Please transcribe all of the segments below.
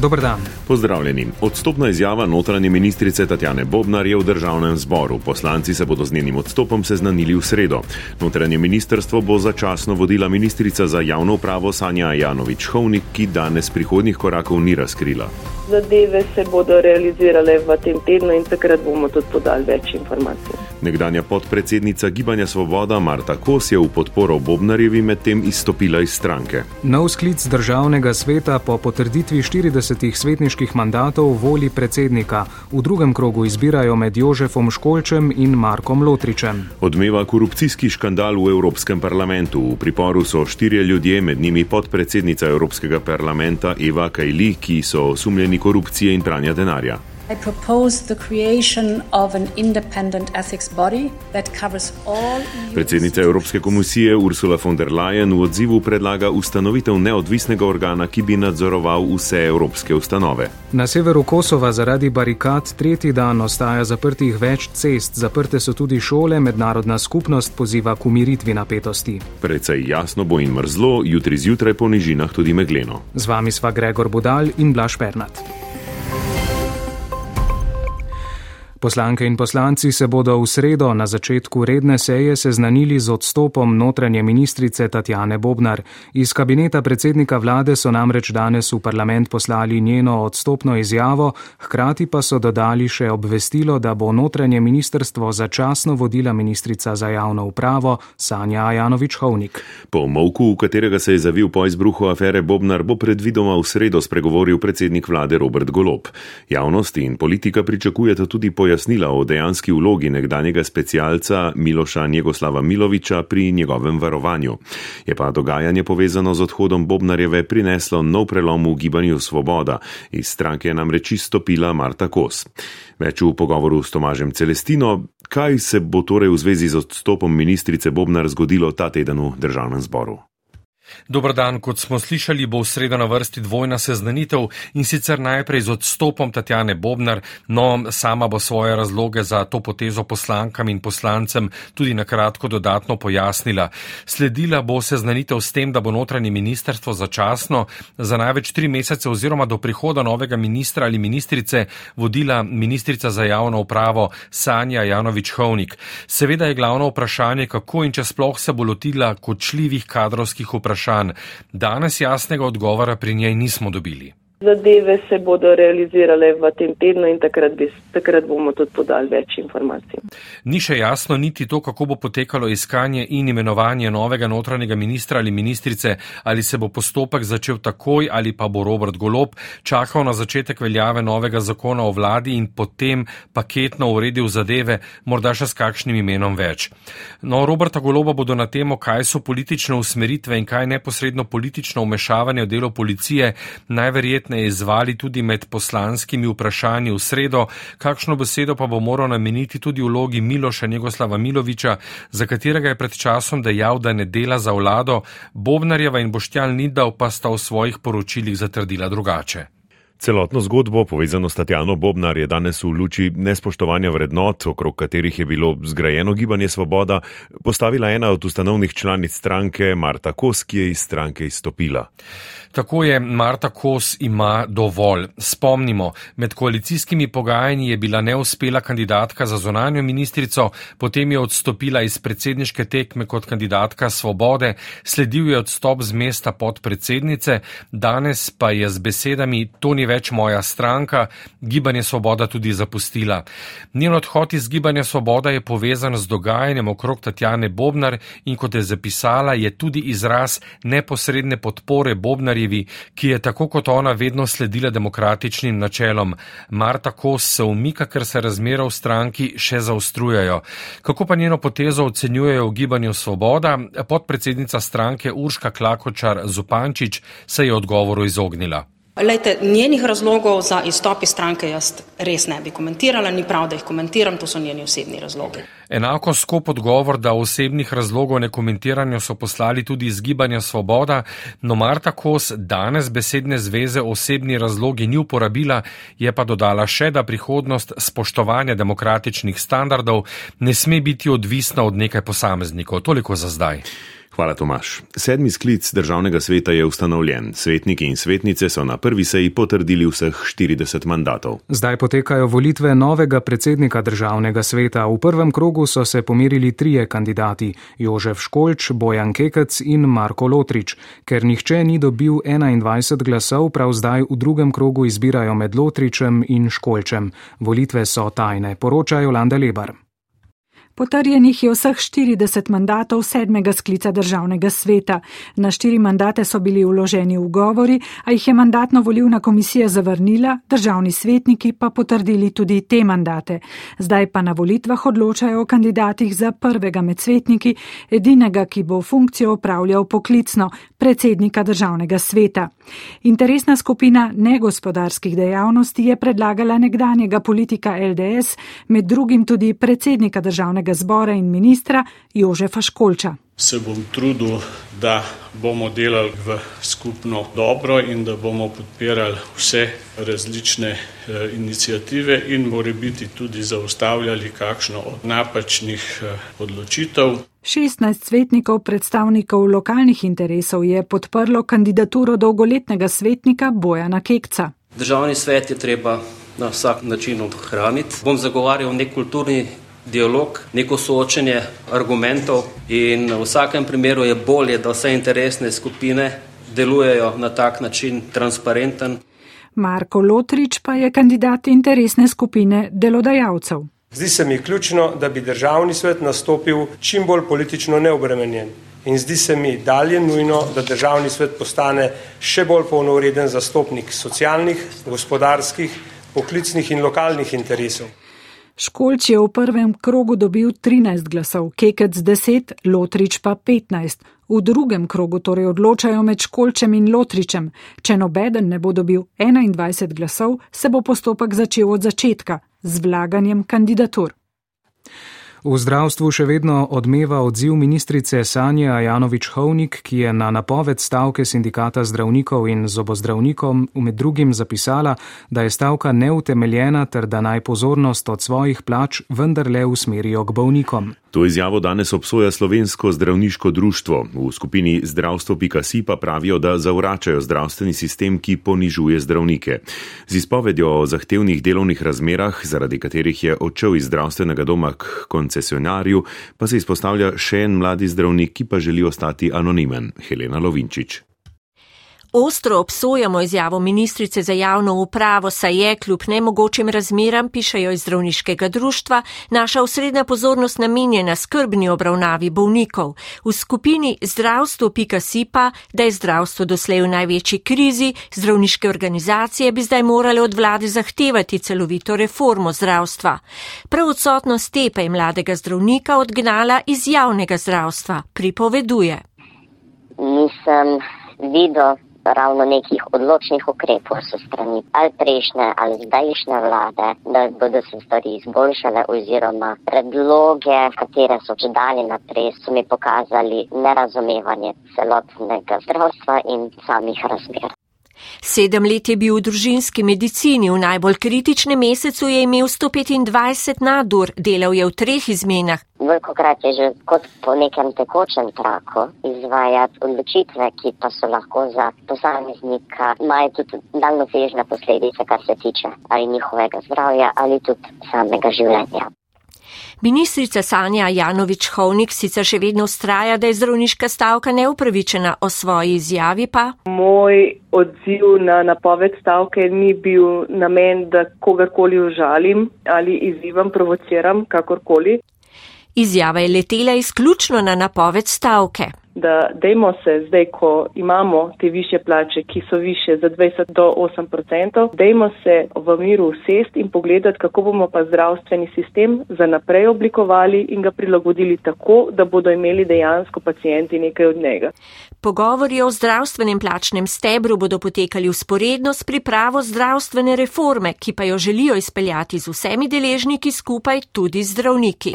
Dober dan. Pozdravljeni. Odstopna izjava notranje ministrice Tatjane Bobnar je v državnem zboru. Poslanci se bodo z njenim odstopom seznanili v sredo. Notranje ministrstvo bo začasno vodila ministrica za javno upravo Sanja Janovič Hovnik, ki danes prihodnih korakov ni razkrila zadeve se bodo realizirale v tem tednu in takrat bomo tudi podali več informacij. Nekdanja podpredsednica Gibanja Svoboda Marta Kos je v podporo Bobnarjevi medtem izstopila iz stranke. Nov sklic državnega sveta po potrditvi 40 svetniških mandatov voli predsednika. V drugem krogu izbirajo med Jožefom Školčem in Markom Lotričem. Odmeva korupcijski škandal v Evropskem parlamentu. V priporu so štirje ljudje, med njimi podpredsednica Evropskega parlamenta Eva Kajli, ki so osumljeni korupcije in pranja denarja. Predsednica Evropske komisije Ursula von der Leyen v odzivu predlaga ustanovitev neodvisnega organa, ki bi nadzoroval vse evropske ustanove. Na severu Kosova zaradi barikad tretji dan ostaja zaprtih več cest, zaprte so tudi šole, mednarodna skupnost poziva k umiritvi napetosti. Predvsej jasno bo in mrzlo, jutri zjutraj po nižinah tudi megleno. Z vami sva Gregor Budal in Blaž Pernat. Poslanke in poslanci se bodo v sredo na začetku redne seje seznanili z odstopom notranje ministrice Tatjane Bobnar. Iz kabineta predsednika vlade so namreč danes v parlament poslali njeno odstopno izjavo, hkrati pa so dodali še obvestilo, da bo notranje ministrstvo začasno vodila ministrica za javno upravo Sanja Ajanovič Hovnik. Po molku, v katerega se je zavil po izbruhu afere Bobnar, bo predvidoma v sredo spregovoril predsednik vlade Robert Golob. Javnost in politika pričakujete tudi pojasnitev pojasnila o dejanski vlogi nekdanjega specialca Miloša Njegoslava Miloviča pri njegovem varovanju. Je pa dogajanje povezano z odhodom Bobnarjeve prineslo nov prelom v gibanju Svoboda. Iz stranke je namreč izstopila Marta Kos. Več v pogovoru s Tomažem Celestino, kaj se bo torej v zvezi z odstopom ministrice Bobnar zgodilo ta teden v državnem zboru. Dobr dan, kot smo slišali, bo v sredo na vrsti dvojna seznanitev in sicer najprej z odstopom Tatjane Bobnar, no sama bo svoje razloge za to potezo poslankam in poslancem tudi na kratko dodatno pojasnila. Sledila bo seznanitev s tem, da bo notranje ministerstvo začasno za največ tri mesece oziroma do prihoda novega ministra ali ministrice vodila ministrica za javno upravo Sanja Janovič Hovnik. Seveda je glavno vprašanje, kako in če sploh se bo lotila kočljivih kadrovskih vprašanj vprašanj. Danes jasnega odgovora pri njej nismo dobili. Zadeve se bodo realizirale v tem tednu in takrat, bi, takrat bomo tudi podali več informacij. Ni še jasno niti to, kako bo potekalo iskanje in imenovanje novega notranjega ministra ali ministrice, ali se bo postopek začel takoj ali pa bo Robert Golob čakal na začetek veljave novega zakona o vladi in potem paketno uredil zadeve, morda še s kakšnim imenom več. No, Roberta Goloba bodo na temo, kaj so politične usmeritve in kaj neposredno politično umešavanje v delo policije, najverjetneje verjetneje izvali tudi med poslanskimi vprašanji v sredo, kakšno besedo pa bo moral nameniti tudi vlogi Miloša Njegoslava Miloviča, za katerega je pred časom dejal, da ne dela za vlado, Bobnarjeva in Boštjan Nidal pa sta v svojih poročilih zatrdila drugače. Celotno zgodbo, povezano s Tatjano Bobnar, je danes v luči nespoštovanja vrednot, okrog katerih je bilo zgrajeno gibanje Svoboda, postavila ena od ustanovnih članic stranke Marta Kos, ki je iz stranke izstopila. Tako je Marta Kos ima dovolj. Spomnimo, med koalicijskimi pogajanji je bila neuspela kandidatka za zonanjo ministrico, potem je odstopila iz predsedniške tekme kot kandidatka Svobode, sledil je odstop z mesta podpredsednice, danes pa je z besedami to ni več moja stranka, gibanje Svoboda tudi zapustila. Njen odhod iz gibanja Svoboda je povezan z dogajanjem okrog Tatjane Bobnar in kot je zapisala, je tudi izraz neposredne podpore Bobnar Cerarjevi, ki je tako kot ona vedno sledila demokratičnim načelom. Marta Kos se umika, ker se razmere v stranki še zaostrujajo. Kako pa njeno potezo ocenjujejo v gibanju Svoboda? Podpredsednica stranke Urška Klakočar Zupančič se je odgovoru izognila. Lejte, njenih razlogov za izstop iz stranke jaz res ne bi komentirala, ni prav, da jih komentiram, to so njeni osebni razlogi. Enako skop odgovor, da osebnih razlogov ne komentiranju so poslali tudi iz Gibanja Svoboda, no Marta Kos danes besedne zveze osebni razlogi ni uporabila, je pa dodala še, da prihodnost spoštovanja demokratičnih standardov ne sme biti odvisna od nekaj posameznikov. Toliko za zdaj. Hvala, Tomaš. Sedmi sklic državnega sveta je ustanovljen. Svetniki in svetnice so na prvi seji potrdili vseh 40 mandatov. Zdaj potekajo volitve novega predsednika državnega sveta. V prvem krogu so se pomerili trije kandidati: Jožef Školč, Bojan Kekec in Marko Lotrič. Ker nihče ni dobil 21 glasov, prav zdaj v drugem krogu izbirajo med Lotričem in Školčem. Volitve so tajne, poročajo Landa Lebar. Potrjenih je vseh 40 mandatov sedmega sklica državnega sveta. Na štiri mandate so bili uloženi ugovori, a jih je mandatno volivna komisija zavrnila, državni svetniki pa potrdili tudi te mandate. Zdaj pa na volitvah odločajo o kandidatih za prvega med svetniki, edinega, ki bo funkcijo upravljal poklicno, predsednika državnega sveta. Interesna skupina negospodarskih dejavnosti je predlagala nekdanjega politika LDS, med drugim tudi predsednika državnega državnega zbora in ministra Jožefa Školča. Se bom trudil, da bomo delali v skupno dobro in da bomo podpirali vse različne eh, inicijative in more biti tudi zaustavljali kakšno od napačnih eh, odločitev. 16 svetnikov predstavnikov lokalnih interesov je podprlo kandidaturo dolgoletnega svetnika Bojana Kekca. Državni svet je treba na vsak način ohraniti. Bom zagovarjal nek kulturni dialog, neko soočenje argumentov in v vsakem primeru je bolje, da vse interesne skupine delujejo na tak način transparenten. Marko Lotrič pa je kandidat interesne skupine delodajalcev. Zdi se mi ključno, da bi državni svet nastopil čim bolj politično neobremenjen. In zdi se mi dalje nujno, da državni svet postane še bolj polnovreden zastopnik socialnih, gospodarskih, poklicnih in lokalnih interesov. Školč je v prvem krogu dobil 13 glasov, Kekec 10, Lotrič pa 15. V drugem krogu torej odločajo med Školčem in Lotričem. Če nobeden ne bo dobil 21 glasov, se bo postopek začel od začetka z vlaganjem kandidatur. V zdravstvu še vedno odmeva odziv ministrice Sanje Ajanovič-Hovnik, ki je na napoved stavke sindikata zdravnikov in zobozdravnikom med drugim zapisala, da je stavka neutemeljena ter da naj pozornost od svojih plač vendarle usmerijo k bolnikom. To izjavo danes obsoja slovensko zdravniško društvo. V skupini zdravstvo.si pa pravijo, da zavračajo zdravstveni sistem, ki ponižuje zdravnike. Z izpovedjo o zahtevnih delovnih razmerah, zaradi katerih je odšel iz zdravstvenega doma k koncesionarju, pa se izpostavlja še en mladi zdravnik, ki pa želi ostati anonimen, Helena Lovinčič. Ostro obsojamo izjavo ministrice za javno upravo, saj je kljub nemogočim razmeram, pišajo iz zdravniškega društva, naša osrednja pozornost namenjena skrbni obravnavi bolnikov. V skupini zdravstvo.si pa, da je zdravstvo doslej v največji krizi, zdravniške organizacije bi zdaj morale od vlade zahtevati celovito reformo zdravstva. Prav odsotnost te pa je mladega zdravnika odgnala iz javnega zdravstva, pripoveduje. Nisem videl ravno nekih odločnih ukrepov so strani ali prejšnje ali zdajšnje vlade, da bodo se stvari izboljšale oziroma predloge, katere so že dali naprej, so mi pokazali nerazumevanje celotnega zdravstva in samih razmer. Sedem let je bil v družinski medicini, v najbolj kritičnem mesecu je imel 125 nadur, delal je v treh izmenah. Velikokrat je že kot po nekem tekočem traku izvajati odločitve, ki pa so lahko za posameznika, imajo tudi daljnosežne posledice, kar se tiče ali njihovega zdravja ali tudi samega življenja. Ministrica Sanja Janovič-Hovnik sicer še vedno ustraja, da je zdravniška stavka neupravičena o svoji izjavi pa. Moj odziv na napoved stavke ni bil namen, da kogarkoli užalim ali izzivam, provociram, kakorkoli. Izjava je letela izključno na napoved stavke da dejmo se zdaj, ko imamo te više plače, ki so više za 20 do 8 odstotkov, dejmo se v miru sest in pogledati, kako bomo pa zdravstveni sistem za naprej oblikovali in ga prilagodili tako, da bodo imeli dejansko pacijenti nekaj od njega. Pogovori o zdravstvenem plačnem stebru bodo potekali usporedno s pripravo zdravstvene reforme, ki pa jo želijo izpeljati z vsemi deležniki skupaj, tudi zdravniki.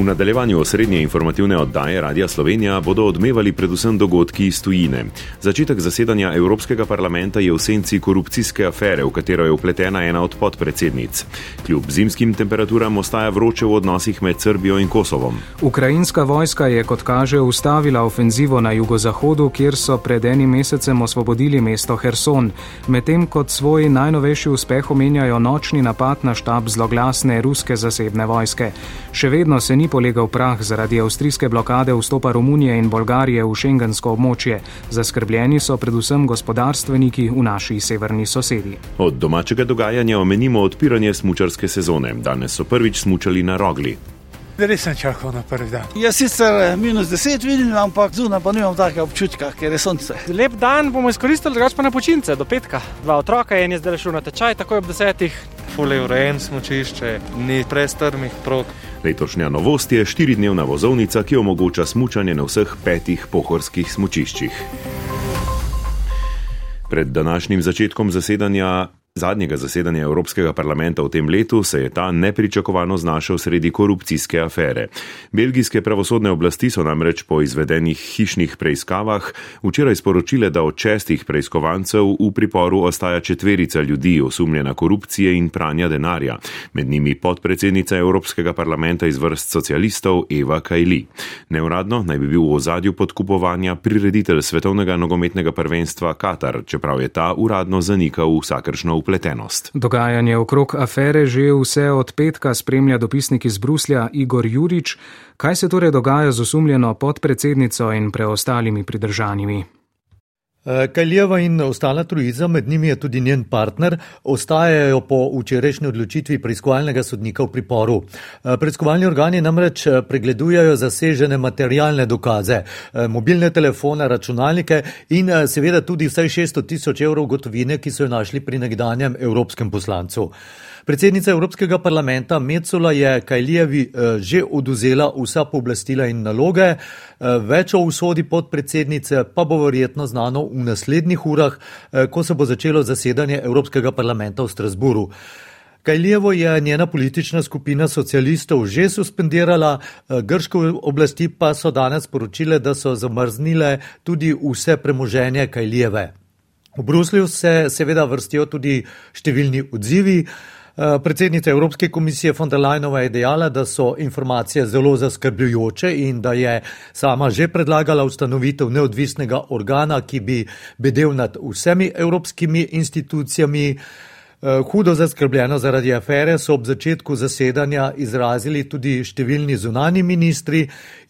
V nadaljevanju osrednje informativne oddaje Radia Slovenija bodo odmevali predvsem dogodki iz tujine. Začetek zasedanja Evropskega parlamenta je v senci korupcijske afere, v katero je upletena ena od podpredsednic. Kljub zimskim temperaturam ostaja vroče v odnosih med Srbijo in Kosovom. Ukrajinska vojska je, kot kaže, ustavila ofenzivo na jugozahodu, kjer so pred enim mesecem osvobodili mesto Herson, medtem kot svoj najnovejši uspeh omenjajo nočni napad na štab zloglasne ruske zasebne vojske. Še vedno se ni polegal prah zaradi avstrijske blokade vstopa Romunije in Bolgarije v šengensko območje. Zaskrbljeni so predvsem gospodarstveniki v naši severni sosedi. Od domačega dogajanja omenimo odpiranje smučarske sezone. Danes so prvič smučali na rogli. Res sem čakal na prvi dan. Jaz sicer eh, minus 10 vidim, ampak zunaj pa nimam takega občutka, ker je sonce. Lep dan bomo izkoristili, drugače pa na počitnice do petka. Dva otroka, en je zdaj šel na tečaj, takoj ob desetih. Fulej urejen smočišče, ni prestrmih prog. Letošnja novost je štiridnevna vozovnica, ki omogoča smučanje na vseh petih pohorskih smučiščih. Pred današnjim začetkom zasedanja zadnjega zasedanja Evropskega parlamenta v tem letu se je ta nepričakovano znašel sredi korupcijske afere. Belgijske pravosodne oblasti so namreč po izvedenih hišnih preiskavah včeraj sporočile, da od šestih preiskovancev v priporu ostaja četverica ljudi osumljena korupcije in pranja denarja, med njimi podpredsednica Evropskega parlamenta iz vrst socialistov Eva Kajli. Neuradno naj bi bil v ozadju podkupovanja prireditelj svetovnega nogometnega prvenstva Katar, čeprav je ta uradno zanikal vsakršno upletenost. Dogajanje okrog afere že vse od petka spremlja dopisnik iz Bruslja Igor Jurič. Kaj se torej dogaja z osumljeno podpredsednico in preostalimi pridržanimi? Eh, Kaljeva in ostala trojica, med njimi je tudi njen partner, ostajajo po včerajšnji odločitvi preiskovalnega sodnika v priporu. Eh, preiskovalni organi namreč eh, pregledujajo zasežene materialne dokaze, mobilne telefone, računalnike in seveda tudi vsaj 600 tisoč evrov gotovine, ki so jo našli pri nekdanjem evropskem poslancu. Predsednica Evropskega parlamenta Mecola je Kajlijevi eh, že oduzela vsa pooblastila in naloge. Več o usodi podpredsednice pa bo verjetno znano v naslednjih urah, eh, ko se bo začelo zasedanje Evropskega parlamenta v Strasburu. Kajlijevo je njena politična skupina socialistov že suspendirala, grške oblasti pa so danes poročile, da so zamrznile tudi vse premoženje Kajlijeve. V Bruslju se seveda vrstijo tudi številni odzivi. Eh, predsednica Evropske komisije von der Leinova je dejala, da so informacije zelo zaskrbljujoče in da je sama že predlagala ustanovitev neodvisnega organa, ki bi bedel nad vsemi evropskimi institucijami. Eh, hudo zaskrbljeno zaradi afere so ob začetku zasedanja izrazili tudi številni zunani ministri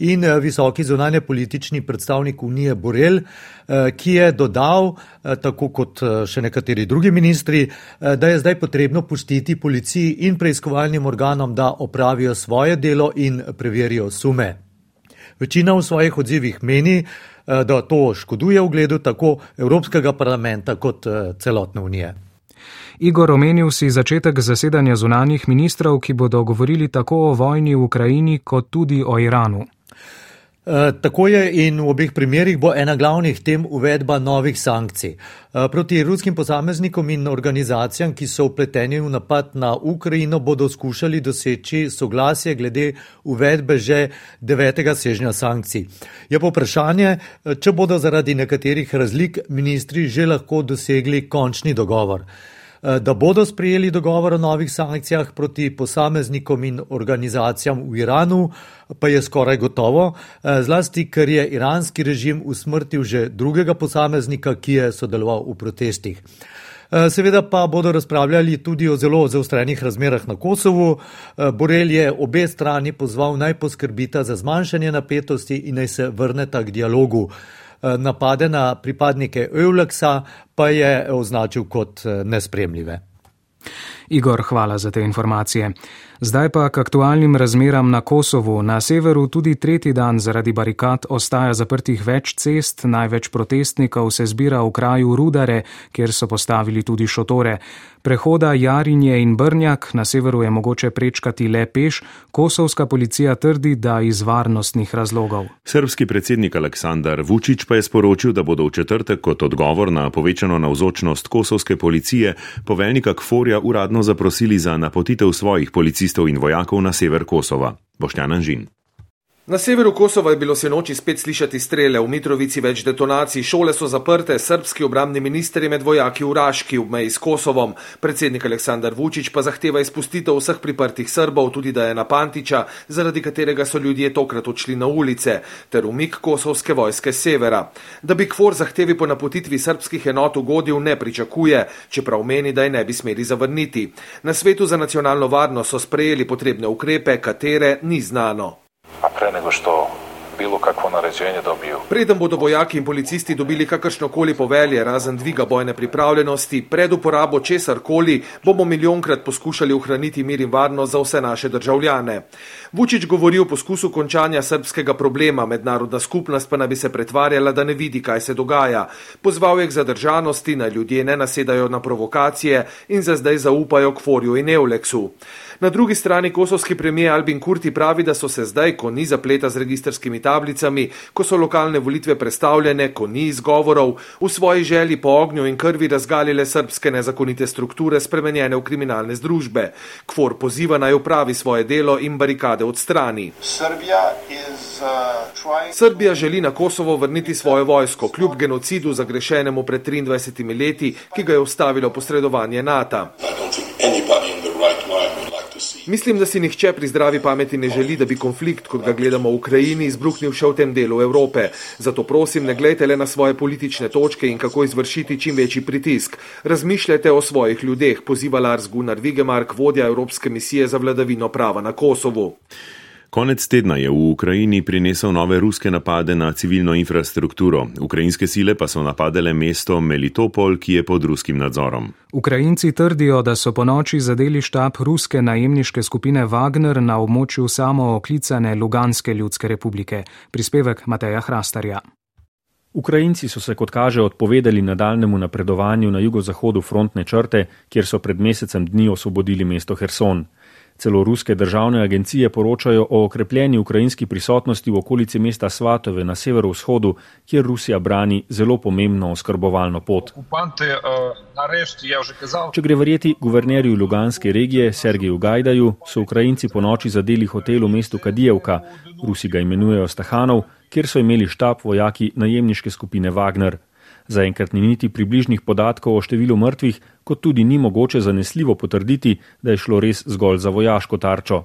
in eh, visoki zunanje politični predstavnik Unije Borel, eh, ki je dodal, tako kot še nekateri drugi ministri, da je zdaj potrebno pustiti policiji in preiskovalnim organom, da opravijo svoje delo in preverijo sume. Večina v svojih odzivih meni, da to škoduje ugledu tako Evropskega parlamenta kot celotne unije. Igor, omenil si začetek zasedanja zunanjih ministrov, ki bodo govorili tako o vojni v Ukrajini, kot tudi o Iranu. E, tako je in v obeh primerjih bo ena glavnih tem uvedba novih sankcij. E, proti ruskim posameznikom in organizacijam, ki so upleteni v napad na Ukrajino, bodo skušali doseči soglasje glede uvedbe že devetega sežnja sankcij. Je pa vprašanje, če bodo zaradi nekaterih razlik ministri že lahko dosegli končni dogovor. Eh, da bodo sprejeli dogovor o novih sankcijah proti posameznikom in organizacijam v Iranu, pa je skoraj gotovo, eh, zlasti ker je iranski režim usmrtil že drugega posameznika, ki je sodeloval v protestih. Eh, seveda pa bodo razpravljali tudi o zelo zaostrenih razmerah na Kosovu. Borel je obe strani pozval naj poskrbita za zmanjšanje napetosti in naj se vrneta k dialogu. Eh, napade na pripadnike Euleksa pa je označil kot eh, nespremljive. Igor, hvala za te informacije. Zdaj pa k aktualnim razmeram na Kosovu. Na severu tudi tretji dan zaradi barikad ostaja zaprtih več cest, največ protestnikov se zbira v kraju Rudare, kjer so postavili tudi šotore. Prehoda Jarinje in Brnjak na severu je mogoče prečkati le peš, kosovska policija trdi, da iz varnostnih razlogov. Srbski predsednik Aleksandar Vučić pa je sporočil, da bodo v četrtek kot odgovor na povečano navzočnost kosovske policije poveljnika Kforja uradno zaprosili za napotitev svojih policistov in vojakov na sever Kosova. Boštjan Anžin. Na severu Kosova je bilo se noči spet slišati strele, v Mitrovici več detonacij, šole so zaprte, srpski obramni minister je med vojaki v Raški v meji s Kosovom. Predsednik Aleksandar Vučić pa zahteva izpustitev vseh priprtih Srbov, tudi da je na Pantiča, zaradi katerega so ljudje tokrat odšli na ulice, ter umik kosovske vojske severa. Da bi kvor zahtevi po napotitvi srpskih enot ugodil, ne pričakuje, čeprav meni, da je ne bi smeli zavrniti. Na svetu za nacionalno varnost so sprejeli potrebne ukrepe, katere ni znano a pre nego što bilo kakvo naređenje dobiju. Preden bodo vojaki in policisti dobili kakršno koli povelje, razen dviga bojne pripravljenosti, pred uporabo česar koli, bomo milijonkrat poskušali ohraniti mir in varnost za vse naše državljane. Vučić govori o poskusu končanja srpskega problema, mednarodna skupnost pa naj bi se pretvarjala, da ne vidi, kaj se dogaja. Pozval je k zadržanosti, naj ljudje ne nasedajo na provokacije in za zdaj zaupajo k Forju in Euleksu. Na drugi strani kosovski premijer Albin Kurti pravi, da so se zdaj, ko ni zapleta z registrskimi tablicami, ko so lokalne volitve predstavljene, ko ni izgovorov, v svoji želji po ognju in krvi razgalile srpske nezakonite strukture, spremenjene v kriminalne združbe. Kvor poziva naj upravi svoje delo in barikade odstrani. Srbija želi na Kosovo vrniti svojo vojsko, kljub genocidu zagrešenemu pred 23 leti, ki ga je ustavilo posredovanje NATO. Mislim, da si nihče pri zdravi pameti ne želi, da bi konflikt, kot ga gledamo v Ukrajini, izbruhnil še v tem delu Evrope. Zato prosim, ne gledajte le na svoje politične točke in kako izvršiti čim večji pritisk. Razmišljajte o svojih ljudeh, poziva Lars Gunnar Vigemark, vodja Evropske misije za vladavino prava na Kosovu. Konec tedna je v Ukrajini prinesel nove ruske napade na civilno infrastrukturo. Ukrajinske sile pa so napadele mesto Melitopol, ki je pod ruskim nadzorom. Ukrajinci trdijo, da so po noči zadeli štab ruske najemniške skupine Wagner na območju samooklicane Luganske ljudske republike. Prispevek Mateja Hrastarja. Ukrajinci so se, kot kaže, odpovedali nadaljnemu napredovanju na jugozahodu frontne črte, kjer so pred mesecem dni osvobodili mesto Herson. Celo ruske državne agencije poročajo o okrepljeni ukrajinski prisotnosti v okolici mesta Svatove na severovzhodu, kjer Rusija brani zelo pomembno oskrbovalno pot. Če gre verjeti guvernerju Luganske regije Sergeju Gajdaju, so Ukrajinci po noči zadeli hotel v mestu Kadijevka, Rusi ga imenujejo Stahanov, kjer so imeli štab vojaki najemniške skupine Wagner. Zaenkrat ni niti približnih podatkov o številu mrtvih, kot tudi ni mogoče zanesljivo potrditi, da je šlo res zgolj za vojaško tarčo.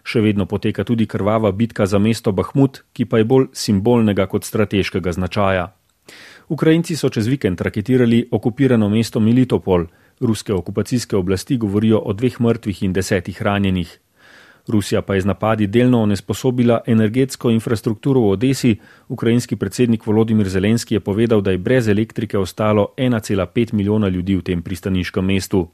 Še vedno poteka tudi krvava bitka za mesto Bahmut, ki pa je bolj simbolnega kot strateškega značaja. Ukrajinci so čez vikend raketirali okupirano mesto Militopol, ruske okupacijske oblasti govorijo o dveh mrtvih in desetih ranjenih. Rusija pa je z napadi delno onesposobila energetsko infrastrukturo v Odesi. Ukrajinski predsednik Volodimir Zelenski je povedal, da je brez elektrike ostalo 1,5 milijona ljudi v tem pristaniškem mestu.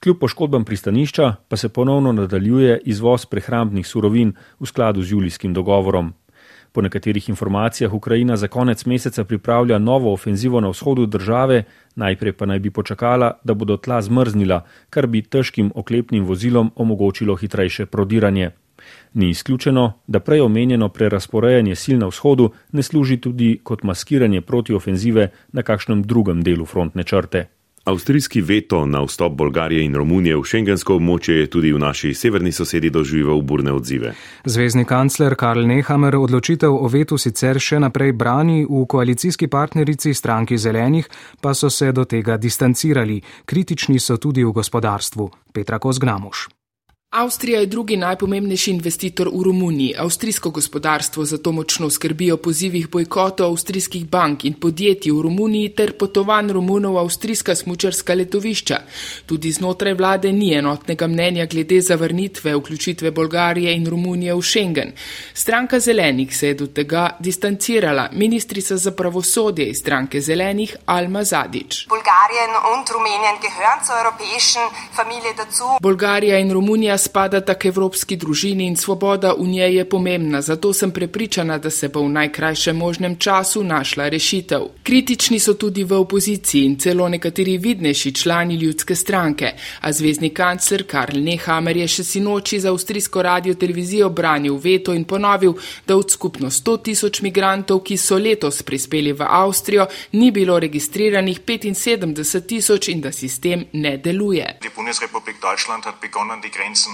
Kljub poškodbam pristanišča pa se ponovno nadaljuje izvoz prehrambnih surovin v skladu z julijskim dogovorom. Po nekaterih informacijah Ukrajina za konec meseca pripravlja novo ofenzivo na vzhodu države, najprej pa naj bi počakala, da bodo tla zmrznila, kar bi težkim oklepnim vozilom omogočilo hitrejše prodiranje. Ni izključeno, da prej omenjeno prerasporejanje sil na vzhodu ne služi tudi kot maskiranje protiofenzive na kakšnem drugem delu frontne črte. Avstrijski veto na vstop Bolgarije in Romunije v šengensko območje je tudi v naši severni sosedi doživel burne odzive. Zvezdni kancler Karl Nehammer odločitev o vetu sicer še naprej brani, v koalicijski partnerici stranki zelenih pa so se do tega distancirali. Kritični so tudi v gospodarstvu. Petra Kozgramuš. Avstrija je drugi najpomembnejši investitor v Romuniji. Avstrijsko gospodarstvo zato močno skrbijo pozivih bojkotov avstrijskih bank in podjetij v Romuniji ter potovanj Romunov v avstrijska smučarska letovišča. Tudi znotraj vlade ni enotnega mnenja glede zavrnitve vključitve Bolgarije in Romunije v Schengen. Stranka zelenih se je do tega distancirala. Ministrica za pravosodje iz stranke zelenih Alma Zadič. Bolgarija in Romunija spadata k evropski družini in svoboda v njej je pomembna, zato sem prepričana, da se bo v najkrajšem možnem času našla rešitev. Kritični so tudi v opoziciji in celo nekateri vidnejši člani ljudske stranke, a zvezdni kancler Karl Nehammer je še sinoči za avstrijsko radio televizijo branil veto in ponovil, da od skupno 100 tisoč migrantov, ki so letos prispeli v Avstrijo, ni bilo registriranih 75 tisoč in da sistem ne deluje.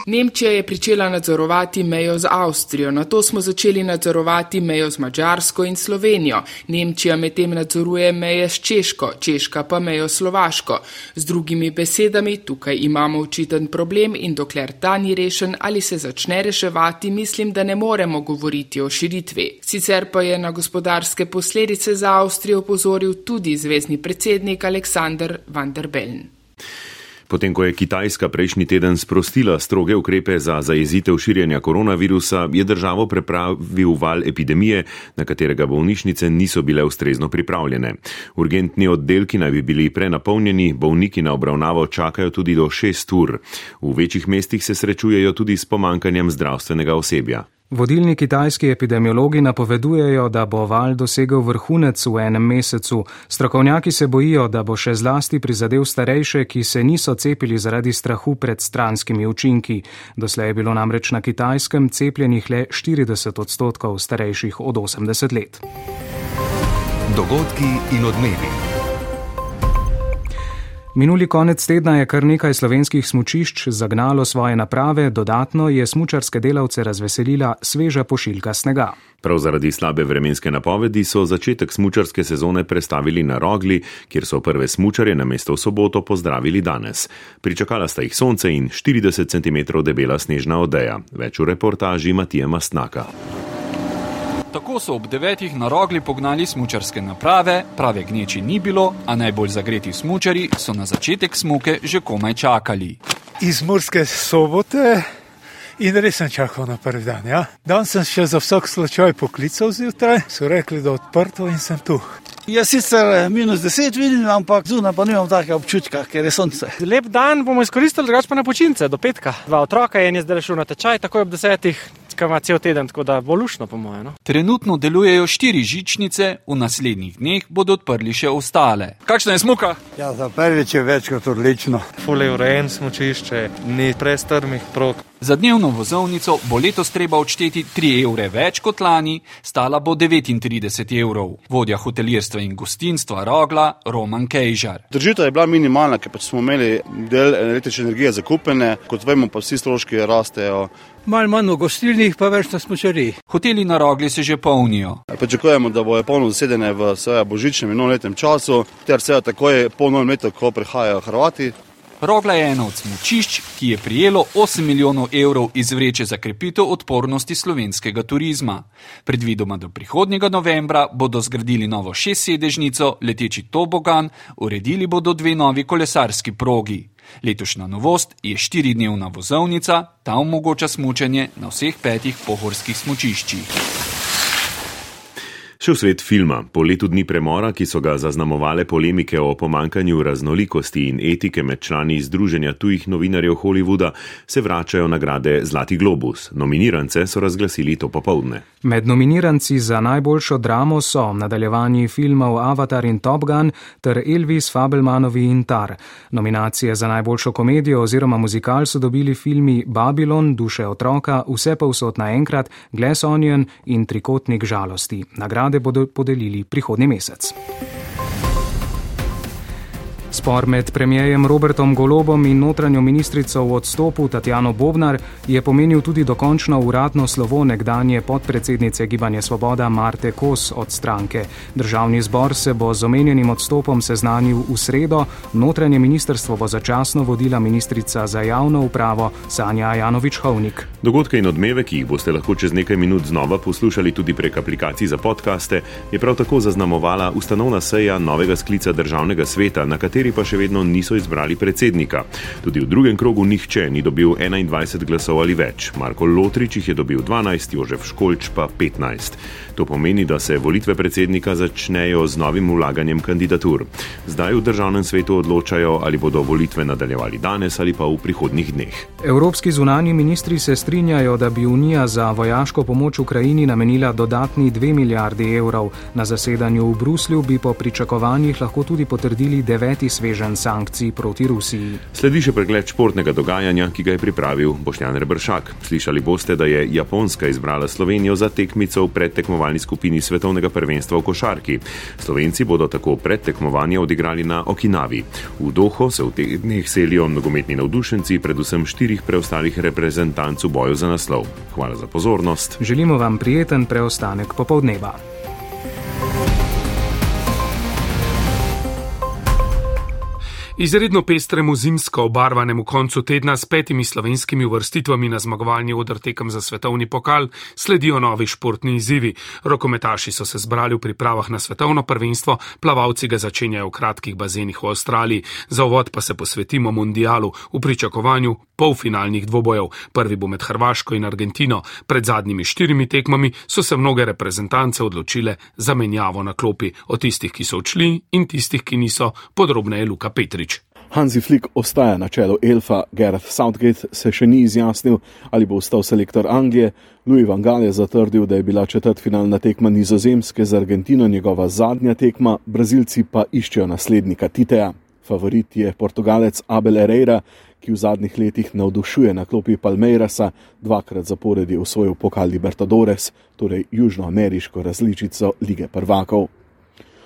Nemčija je pričela nadzorovati mejo z Avstrijo, na to smo začeli nadzorovati mejo z Mačarsko in Slovenijo. Nemčija medtem nadzoruje meje s Češko, Češka pa mejo s Slovaško. Z drugimi besedami, tukaj imamo očiten problem in dokler ta ni rešen ali se začne reševati, mislim, da ne moremo govoriti o širitvi. Sicer pa je na gospodarske posledice za Avstrijo opozoril tudi zvezdni predsednik Aleksandr van der Bellen. Potem, ko je Kitajska prejšnji teden sprostila stroge ukrepe za zajezitev širjenja koronavirusa, je državo prepravil val epidemije, na katerega bolnišnice niso bile ustrezno pripravljene. Urgentni oddelki naj bi bili prenapolnjeni, bolniki na obravnavo čakajo tudi do šest ur. V večjih mestih se srečujejo tudi s pomankanjem zdravstvenega osebja. Vodilni kitajski epidemiologi napovedujejo, da bo val dosegel vrhunec v enem mesecu. Strokovnjaki se bojijo, da bo še zlasti prizadel starejše, ki se niso cepili zaradi strahu pred stranskimi učinki. Doslej je bilo namreč na kitajskem cepljenih le 40 odstotkov starejših od 80 let. Dogodki in odmevi. Minuli konec tedna je kar nekaj slovenskih smučišč zagnalo svoje naprave, dodatno je smučarske delavce razveselila sveža pošiljka snega. Prav zaradi slabe vremenske napovedi so začetek smučarske sezone prestavili na Rogli, kjer so prve smučare na mesto v soboto pozdravili danes. Pričakala sta jih sonce in 40 cm debela snežna odeja. Več v reportaži Matija Mastnaka. Tako so ob devetih na rogli pognali smučarske naprave, prave gneči ni bilo, a najbolj zagreti smučari so na začetek smuke že komaj čakali. Iz Murske sobote in res sem čakal na prvi dan. Ja? Dan sem še za vsak slučaj poklical zjutraj, so rekli, da je odprto in sem tu. Jaz sicer minus deset vidim, ampak zunaj pa nimam takega občutka, ker je sonce. Lep dan bomo izkoristili, drugače pa na počitnice do petka. Dva otroka je in je zdaj šel na tečaj, takoj ob desetih ima cel teden, tako da bo lušno, po mojem. No? Trenutno delujejo štiri žičnice, v naslednjih dneh bodo odprli še ostale. Kakšna je smuka? Ja, za prvič je več kot odlično. Fule urejen smočišče, ni prestrmih prog. Za dnevno vozovnico bo letos treba odšteti 3 evre več kot lani, stala bo 39 evrov. Vodja hotelirstva in gostinstva Rogla Roman Kejžar. Držitev je bila minimalna, ker pač smo imeli del električne energije zakupene, kot vemo, pa vsi stroški rastejo. Mal manj v gostilnih, pa več na smočari. Hoteli na Rogli se že polnijo. Pričakujemo, da bojo polno zasedene v svojem božičnem in novoletnem času, ter se takoj po novem letu, ko prihajajo Hrvati. Rogla je eno od smočišč, ki je prijelo 8 milijonov evrov iz vreče za krepitev odpornosti slovenskega turizma. Predvidoma do prihodnjega novembra bodo zgradili novo šestsedežnico, leteči tobogan, uredili bodo dve novi kolesarski progi. Letošnja novost je štiridnevna vozovnica, ta omogoča smučanje na vseh petih pohorskih smučiščih. Še v svet filma. Po letu dni premora, ki so ga zaznamovale polemike o pomankanju raznolikosti in etike med člani Združenja tujih novinarjev Hollywooda, se vračajo nagrade Zlati globus. Nominirance so razglasili to popovdne. Med nominiranci za najboljšo dramo so nadaljevanji filmov Avatar in Top Gun ter Elvis, Fabelmanovi in Tar. Nominacije za najboljšo komedijo oziroma muzikal so dobili filmi Babylon, Duše otroka, Vse pa vsot naenkrat, Glass Onion in Trikotnik žalosti. Nagrade bodo podelili prihodnji mesec. Spor med premijejem Robertom Golobom in notranjo ministrico v odstopu Tatjano Bobnar je pomenil tudi dokončno uradno slovo nekdanje podpredsednice Gibanja Svoboda Marte Kos od stranke. Državni zbor se bo z omenjenim odstopom seznanil v sredo, notranje ministrstvo bo začasno vodila ministrica za javno upravo Sanja Janovič-Hovnik. Dogodke in odmeve, ki jih boste lahko čez nekaj minut znova poslušali tudi prek aplikacij za podkaste, je prav tako zaznamovala ustanovna seja novega sklica državnega sveta, na kateri pa še vedno niso izbrali predsednika. Tudi v drugem krogu nihče ni dobil 21 glasov ali več. Marko Lotrič jih je dobil 12, Jožef Školč pa 15. To pomeni, da se volitve predsednika začnejo z novim vlaganjem kandidatur. Zdaj v državnem svetu odločajo, ali bodo volitve nadaljevali danes ali pa v prihodnih dneh. Evropski zunani ministri se strinjajo, da bi Unija za vojaško pomoč Ukrajini namenila dodatni 2 milijardi evrov. Na zasedanju v Bruslju bi po pričakovanjih lahko tudi potrdili deveti svežen sankcij proti Rusiji. Sledi še pregled športnega dogajanja, ki ga je pripravil Boštjan Rebršak. Slišali boste, da je Japonska izbrala Slovenijo za tekmico v predtekmovanju tekmovalni skupini svetovnega prvenstva v košarki. Slovenci bodo tako predtekmovanje odigrali na Okinavi. V Doho se v teh dneh selijo nogometni navdušenci, predvsem štirih preostalih reprezentanc v boju za naslov. Hvala za pozornost. Želimo vam prijeten preostanek popovdneva. Izredno pestremu zimsko obarvanemu koncu tedna s petimi slovenskimi vrstitvami na zmagovalni odr tekem za svetovni pokal sledijo novi športni izzivi. Rokometaši so se zbrali v pripravah na svetovno prvenstvo, plavalci ga začenjajo v kratkih bazenih v Avstraliji, za uvod pa se posvetimo mundialu v pričakovanju polfinalnih dvobojev. Prvi bo med Hrvaško in Argentino. Pred zadnjimi štirimi tekmami so se mnoge reprezentance odločile za menjavo na klopi, od tistih, ki so odšli in tistih, ki niso, podrobneje Luka Petrič. Hansi Flick ostaja na čelu Elfa, Gareth Southgate se še ni izjasnil, ali bo ostal selektor Anglije. Louis Van Gaal je zatrdil, da je bila četrtfinalna tekma nizozemske z Argentino njegova zadnja tekma, Brazilci pa iščejo naslednika Titeja. Favorit je portugalec Abel Herrera, ki v zadnjih letih navdušuje na klopi Palmeirasa, dvakrat zapored je osvojil pokal Libertadores, torej južnoameriško različico lige prvakov.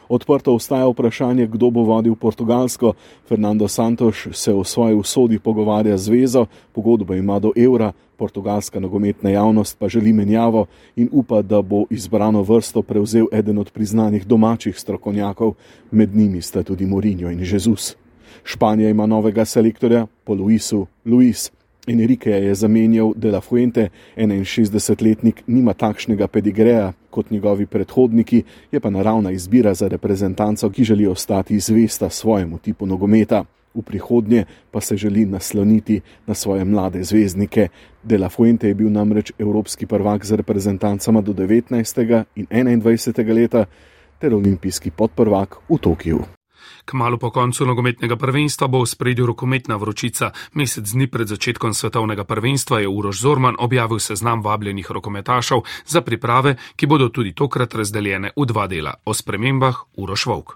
Odprto ostaja vprašanje, kdo bo vodil Portugalsko. Fernando Santos se v svoji usodi pogovarja z zvezo, pogodbo ima do evra, portugalska nogometna javnost pa želi menjavo in upa, da bo izbrano vrsto prevzel eden od priznanih domačih strokovnjakov, med njimi sta tudi Mourinho in Jezus. Španija ima novega selektorja, po Luisu Luis. Enrique je zamenjal De La Fuente, 61-letnik nima takšnega pedigreja kot njegovi predhodniki, je pa naravna izbira za reprezentanco, ki želi ostati zvesta svojemu tipu nogometa. V prihodnje pa se želi nasloniti na svoje mlade zvezdnike. De La Fuente je bil namreč evropski prvak z reprezentancama do 19. in 21. leta ter olimpijski podprvak v Tokiu. Kmalo po koncu nogometnega prvenstva bo v spredju rokometna vročica. Mesec dni pred začetkom svetovnega prvenstva je Uroš Zorman objavil seznam vabljenih rokometašov za priprave, ki bodo tudi tokrat razdeljene v dva dela. O spremembah Uroš Vovk.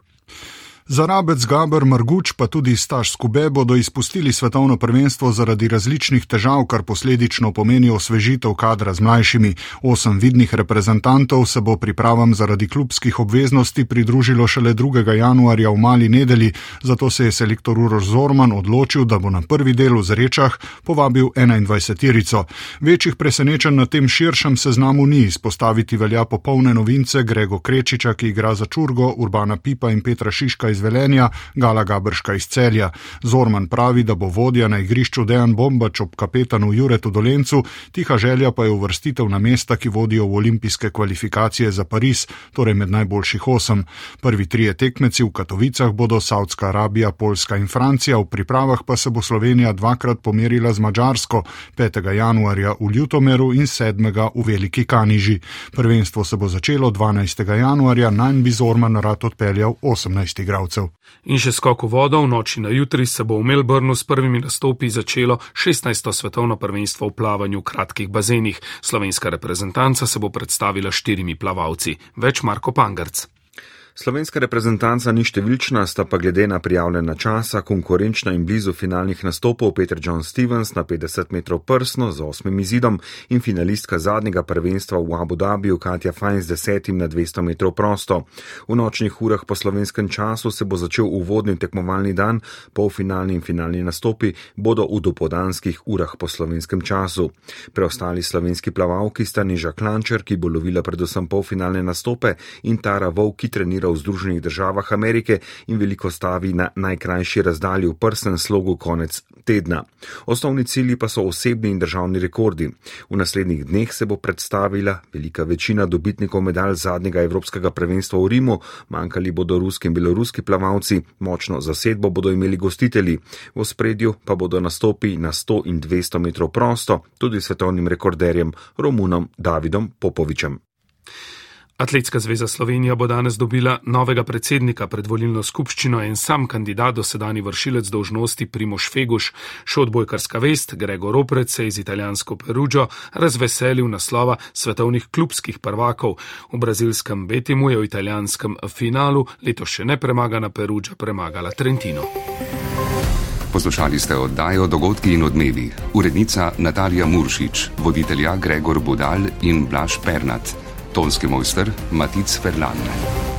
Zarabec Gabr Marguč pa tudi Staš Skube bodo izpustili svetovno prvenstvo zaradi različnih težav, kar posledično pomeni osvežitev kadra z mlajšimi. Osem vidnih reprezentantov se bo pripravam zaradi klubskih obveznosti pridružilo šele 2. januarja v mali nedeli, zato se je selektor Uroš Zorman odločil, da bo na prvi del v Zrečah povabil 21-terico. Večjih presenečenj na tem širšem seznamu ni izpostaviti velja popolne novince Grego Krečiča, ki igra za Čurgo, Urbana Pipa in Petra Šiška iz Velenja, Gala Gabrška iz Celja. Zorman pravi, da bo vodja na igrišču Dejan Bombač ob kapetanu Juretu Dolencu, tiha želja pa je uvrstitev na mesta, ki vodijo v olimpijske kvalifikacije za Pariz, torej med najboljših osem. Prvi trije tekmeci v Katovicah bodo Saudska Arabija, Poljska in Francija, v pripravah pa se bo Slovenija dvakrat pomerila z Mačarsko, 5. januarja v Ljutomeru in 7. v Veliki Kaniži. Prvenstvo se bo začelo 12. januarja, najn bi Zorman rad odpeljal 18 igralcev igralcev. In še skok v vodo, v noči na jutri se bo v Melbournu s prvimi nastopi začelo 16. svetovno prvenstvo v plavanju v kratkih bazenih. Slovenska reprezentanca se bo predstavila štirimi plavalci, več Marko Pangrc. Slovenska reprezentanca ni številčna, sta pa glede na prijavljena časa konkurenčna in blizu finalnih nastopov Peter John Stevens na 50 metrov prsno z osmim izidom in finalistka zadnjega prvenstva v Abu Dhabiju Katja Fajn z desetim na 200 metrov prosto. V nočnih urah po slovenskem času se bo začel uvodni tekmovalni dan, polfinalni in finalni nastopi bodo v dopodanskih urah po slovenskem času. Preostali slovenski plavalki sta Niža Klančer, ki bo lovila predvsem polfinalne nastope, in Tara Vov, ki trenira v Združenih državah Amerike in veliko stavi na najkrajši razdalji v prsnem slogu konec tedna. Osnovni cilji pa so osebni in državni rekordi. V naslednjih dneh se bo predstavila velika večina dobitnikov medalj zadnjega evropskega prvenstva v Rimu, manjkali bodo ruski in beloruski plavalci, močno zasedbo bodo imeli gostitelji, v spredju pa bodo nastopi na 100 in 200 metrov prosto, tudi svetovnim rekorderjem Romunom Davidom Popovičem. Atletska zveza Slovenija bo danes dobila novega predsednika pred volilno skupščino in sam kandidat do sedani vršilec dožnosti Primoš Feguš, šodbojkarska vest Gregor Oprec se iz italijansko Perugio razveselil naslova svetovnih klubskih prvakov. V brazilskem Betimu je v italijanskem finalu leto še ne premagana Perugio premagala Trentino. Poslušali ste oddajo Dogodki in odmevi. Urednica Natalija Muršič, voditelja Gregor Budal in Blaž Pernat tonski mojster Matic Ferlan.